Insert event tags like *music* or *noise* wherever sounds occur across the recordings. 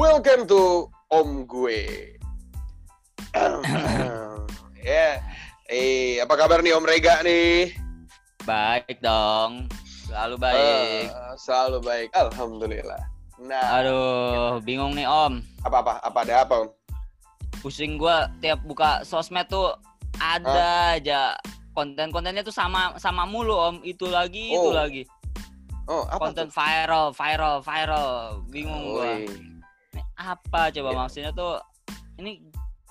Welcome to Om Gue. *coughs* ya, eh apa kabar nih Om Rega nih? Baik dong, selalu baik. Eh, selalu baik, alhamdulillah. Nah, Aduh, bingung nih Om. apa apa apa ada apa Om? Pusing gua tiap buka sosmed tuh ada aja konten-kontennya tuh sama sama mulu Om. Itu lagi, itu Oh, lagi. Oh, apa Konten tuh? viral, viral, viral. Bingung. Woi. Apa coba Ya. maksudnya tuh ini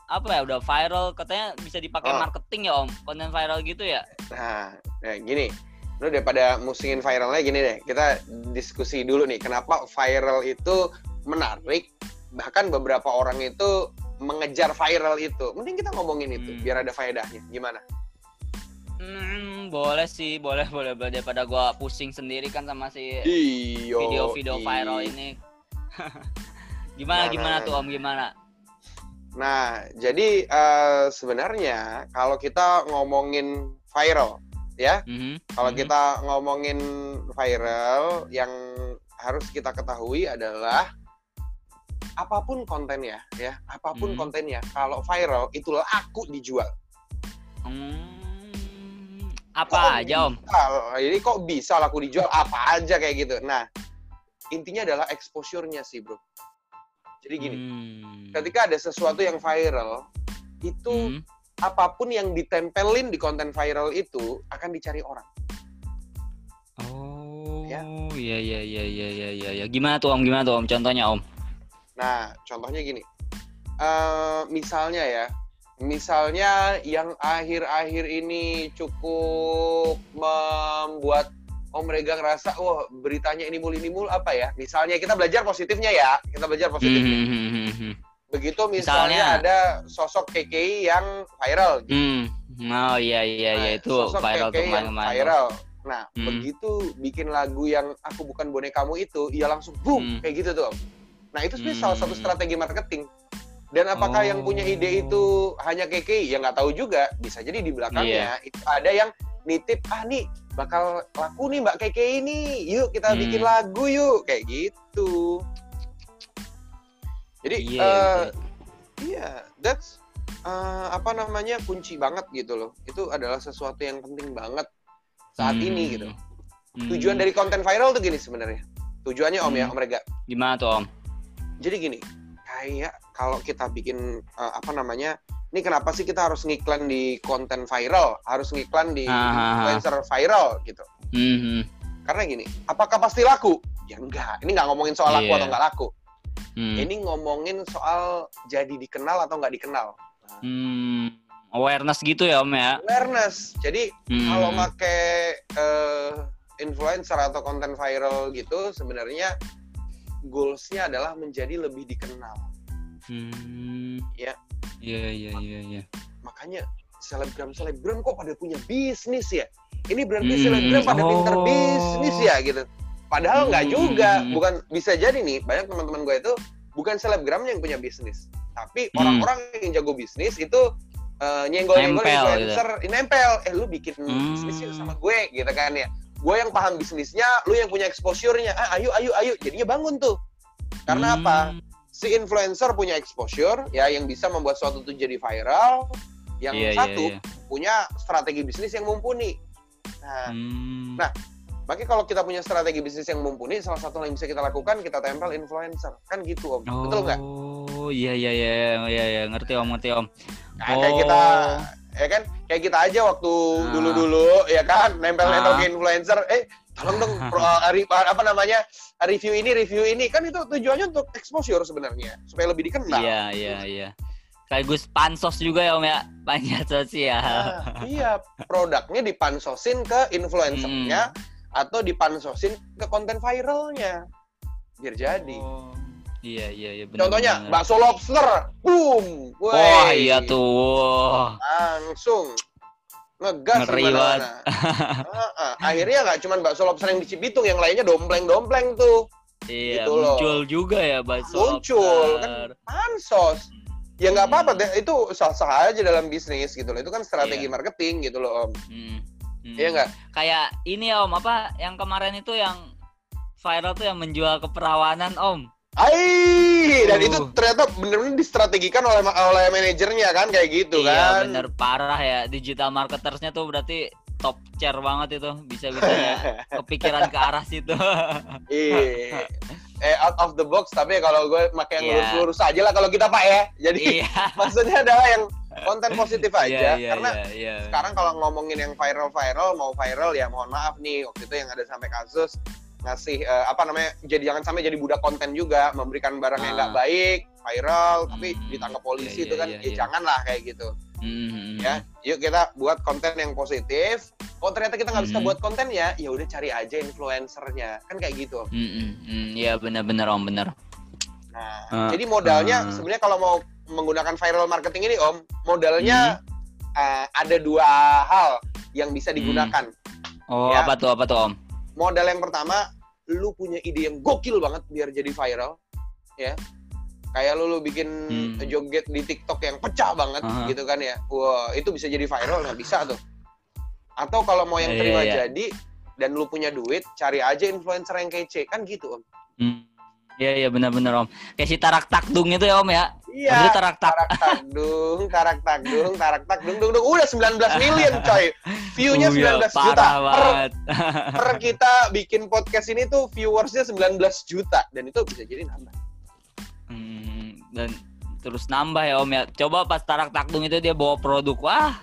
apa ya udah viral katanya bisa dipakai Oh. marketing ya Om. Konten viral gitu ya? Nah, nah, gini. Lu daripada musingin viralnya gini deh. Kita diskusi dulu nih. Kenapa viral itu menarik? Bahkan beberapa orang itu mengejar viral itu. Mending kita ngomongin itu Hmm. biar ada faedahnya. Gimana? Hmm, boleh sih, boleh boleh boleh daripada gua pusing sendiri kan sama si Iyo. video-video viral ini. *laughs* gimana Nah, gimana nah, tuh nah. Om gimana? Nah, jadi eh, sebenarnya kalau kita ngomongin viral, ya, Mhm, kalau mhm. kita ngomongin viral, yang harus kita ketahui adalah apa pun kontennya, ya, apa pun Hmm. kontennya, kalau viral itu laku dijual. Hmm, apa Kok aja Om? bisa? Jadi kok bisa laku dijual apa aja kayak gitu. Nah, intinya adalah exposure-nya sih, bro. Jadi gini, Hmm. ketika ada sesuatu yang viral, itu Hmm. apa pun yang ditempelin di konten viral itu akan dicari orang. Oh, Ya. iya iya iya iya iya iya. Ya. Gimana tuh Om? Gimana tuh Om? Contohnya Om? Nah, contohnya gini, Eh, misalnya ya, misalnya yang akhir-akhir ini cukup membuat Om Rega ngerasa, wah beritanya ini mul ini mul apa ya? Misalnya kita belajar positifnya ya, kita belajar positifnya. Hmm, hmm, hmm, hmm. Begitu misalnya, Misalnya? ada sosok KKI yang viral, Hmm. Oh iya iya iya Nah, itu sosok viral KKI yang kemarin-kemarin. viral. Nah, Hmm. begitu bikin lagu yang aku bukan bonekamu itu, ia langsung boom Hmm. kayak gitu tuh. Om. Nah, itu sebenarnya salah satu strategi marketing. Dan apakah yang punya ide itu hanya KKI? Ya nggak tahu juga. Bisa jadi di belakangnya Iya. itu ada yang nitip, ah nih bakal laku nih Mbak KKI ini. Yuk kita Hmm. bikin lagu yuk kayak gitu. Jadi Iya, eh, betul. Iya, that's uh, apa namanya kunci banget gitu loh. Itu adalah sesuatu yang penting banget saat Hmm. ini gitu. Hmm. Tujuan dari konten viral tuh gini sebenarnya. Tujuannya Om ya, Hmm. Om Rega. gimana tuh Om? Jadi gini, kayak kalau kita bikin uh, apa namanya, ini kenapa sih kita harus ngiklan di konten viral, harus ngiklan di influencer viral gitu. Hmm, hmm. Karena gini, apakah pasti laku? Ya enggak. Ini nggak ngomongin soal laku Iya. atau nggak laku. Hmm. Ini ngomongin soal jadi dikenal atau nggak dikenal. Hmm, awareness gitu ya Om ya. Awareness. Jadi Hmm. kalau pakai eh, influencer atau konten viral gitu sebenarnya goalsnya adalah menjadi lebih dikenal Hmm. Ya. Iya iya iya iya. makanya selebgram selebgram kok pada punya bisnis ya ini berarti Hmm, selebgram pada pinter oh. bisnis ya gitu padahal nggak Hmm. juga bukan bisa jadi nih banyak teman-teman gue itu bukan selebgram yang punya bisnis tapi Hmm. orang-orang yang jago bisnis itu eh, nyenggol-nyenggol Nempel influencer eh, nempel eh lu bikin Hmm. bisnis sama gue gitu kan ya gue yang paham bisnisnya lu yang punya exposure-nya ah ayo ayo ayo jadinya bangun tuh karena Hmm. apa si influencer punya exposure ya yang bisa membuat suatu itu jadi viral yang Iya, iya, satu iya. punya strategi bisnis yang mumpuni nah Hmm. Nah, makanya kalau kita punya strategi bisnis yang mumpuni salah satu yang bisa kita lakukan kita tempel influencer kan gitu om betul nggak Oh iya iya iya iya iya ngerti Om ngerti Om. Nah, kayak kita Oh. ya kan kayak kita aja waktu Ah. dulu-dulu ya kan nempel-nempel Ah. ke influencer eh tolong dong *laughs* pro, ari- apa namanya review ini review ini kan itu tujuannya untuk exposure sebenarnya supaya lebih dikenal Iya iya iya. Sekaligus pansos juga ya Om ya panjat sosial. Nah, iya produknya dipansosin ke influencernya atau dipansosin ke konten viralnya biar jadi Oh. Iya iya iya. benar, contohnya benar. bakso lobster boom Wah iya tuh. langsung ngegas Ngeri di banget. Heeh. akhirnya nggak cuma bakso lobster yang di Cibitung yang lainnya dompleng-dompleng tuh Iya Gitu loh. muncul juga ya bakso Muncul, lobster. pansos ya nggak apa-apa Hmm. deh itu sah-sah aja dalam bisnis gitu loh itu kan strategi Iya. marketing gitu loh om Hmm. Hmm. iya nggak Kayak ini Om apa yang kemarin itu yang viral tuh yang menjual keperawanan Om. Ai, dan Uh. itu ternyata bener-bener distrategikan oleh oleh manajernya kan kayak gitu iya kan. bener parah ya digital marketersnya tuh berarti top chair banget itu bisa bisanya *laughs* kepikiran ke arah situ *laughs* Iya. Eh out of the box tapi kalau gue pakai yang Iya. lurus-lurus aja lah kalau kita Pak ya. Jadi iya *laughs* maksudnya adalah yang konten positif aja iya iya karena iya, iya. sekarang kalau ngomongin yang viral-viral mau viral ya mohon maaf nih waktu itu yang ada sampai kasus ngasih eh, apa namanya jadi jangan sampai jadi budak konten juga memberikan barang yang nggak Ah. baik viral tapi Hmm, ditangkap polisi iya, itu iya, kan iya, ya iya. janganlah kayak gitu Mhm. ya yuk kita buat konten yang positif kok ternyata kita nggak bisa Hmm. buat konten ya ya udah cari aja influencernya kan kayak gitu Mhm, mhm. iya bener-bener om bener nah Ah, jadi modalnya ah. sebenarnya kalau mau menggunakan viral marketing ini om modalnya Hmm. eh, ada dua hal yang bisa digunakan oh Ya. apa tuh apa tuh om modal yang pertama lu punya ide yang gokil banget biar jadi viral ya kayak lu, lu bikin Hmm. joget di TikTok yang pecah banget Aha. gitu kan ya wah itu bisa jadi viral nggak bisa tuh atau kalau mau yang Iya, terima iya. jadi dan lu punya duit cari aja influencer yang kece kan gitu om Hmm. Iya iya benar-benar om. Kayak si tarak takdung itu ya om ya. Iya. Itu tarak tak. tarak takdung tarak takdung tarak takdung dung dung udah 19 million coy. View-nya Uh, iya, 19 juta. parah per, per kita bikin podcast ini tuh viewersnya 19 juta. Dan itu bisa jadi nambah. Hmm, dan terus nambah ya om ya. Coba pas tarak takdung itu dia bawa produk. Wah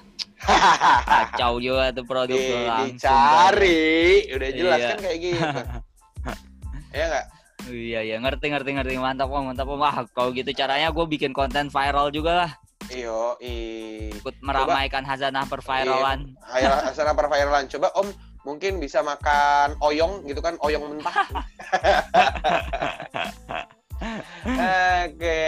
kacau juga tuh produk Di- langsung. dicari. Udah jelas Iya. kan kayak gitu. *laughs* Ya nggak Iya iya. Ngerti ngerti ngerti. Mantap om. Mantap om. Wah kalau gitu caranya gue bikin konten viral juga lah. iyo i Ikut meramaikan hazanah perviralan. Viral- asal apa viralan coba om mungkin bisa makan oyong gitu kan oyong mentah. Oke.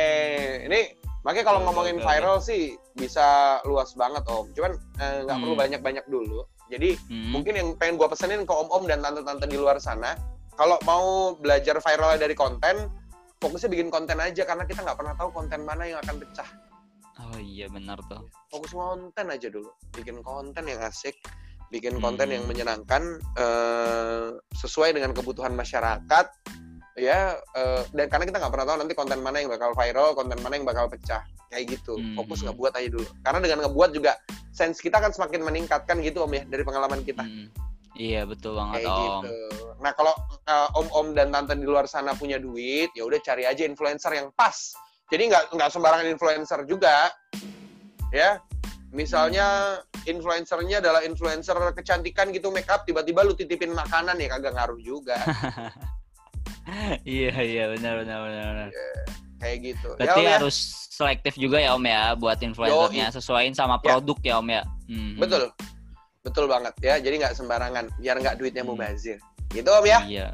Ini makanya kalau ngomongin viral sih bisa luas banget om. Cuman eh, nggak Hmm. perlu banyak-banyak dulu. Jadi Hmm. mungkin yang pengen gua pesenin ke om-om dan tante-tante di luar sana kalau mau belajar viral dari konten fokusnya bikin konten aja karena kita nggak pernah tahu konten mana yang akan pecah Oh iya benar tuh. fokus konten aja dulu bikin konten yang asik bikin Hmm. konten yang menyenangkan eh, sesuai dengan kebutuhan masyarakat ya eh, dan karena kita nggak pernah tahu nanti konten mana yang bakal viral konten mana yang bakal pecah kayak gitu Hmm. fokus ngebuat aja dulu karena dengan ngebuat juga sense kita kan semakin meningkatkan gitu om ya dari pengalaman kita Hmm. Iya betul banget kayak om. gitu. Nah kalau uh, om-om dan tante di luar sana punya duit, ya udah cari aja influencer yang pas. Jadi nggak nggak sembarangan influencer juga, ya. Misalnya influencernya adalah influencer kecantikan gitu make up, tiba-tiba lu titipin makanan ya kagak ngaruh juga, *laughs* iya iya benar benar benar. benar. kayak gitu. Berarti ya, Om, ya. harus selektif juga ya Om ya buat influencernya sesuaiin sama produk ya, Om ya. Hmm. betul, betul banget ya. Jadi nggak sembarangan, biar nggak duitnya Hmm. mubazir. Gitu om ya. Iya.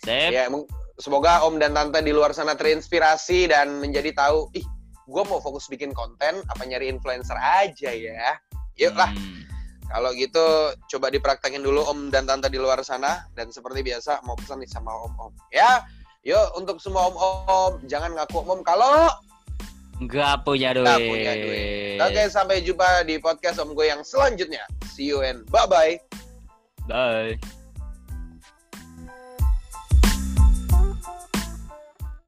Sip. Ya, semoga Om dan Tante di luar sana terinspirasi dan menjadi tahu, ih, gue mau fokus bikin konten, apa nyari influencer aja ya. Yuk lah, Hmm. kalau gitu coba dipraktekin dulu Om dan Tante di luar sana. Dan seperti biasa, mau pesan nih sama Om-Om. Ya, yuk untuk semua Om-Om, jangan ngaku Om kalau Nggak punya duit. nggak punya duit. Oke, sampai jumpa di podcast Om gue yang selanjutnya. See you and bye-bye. Bye.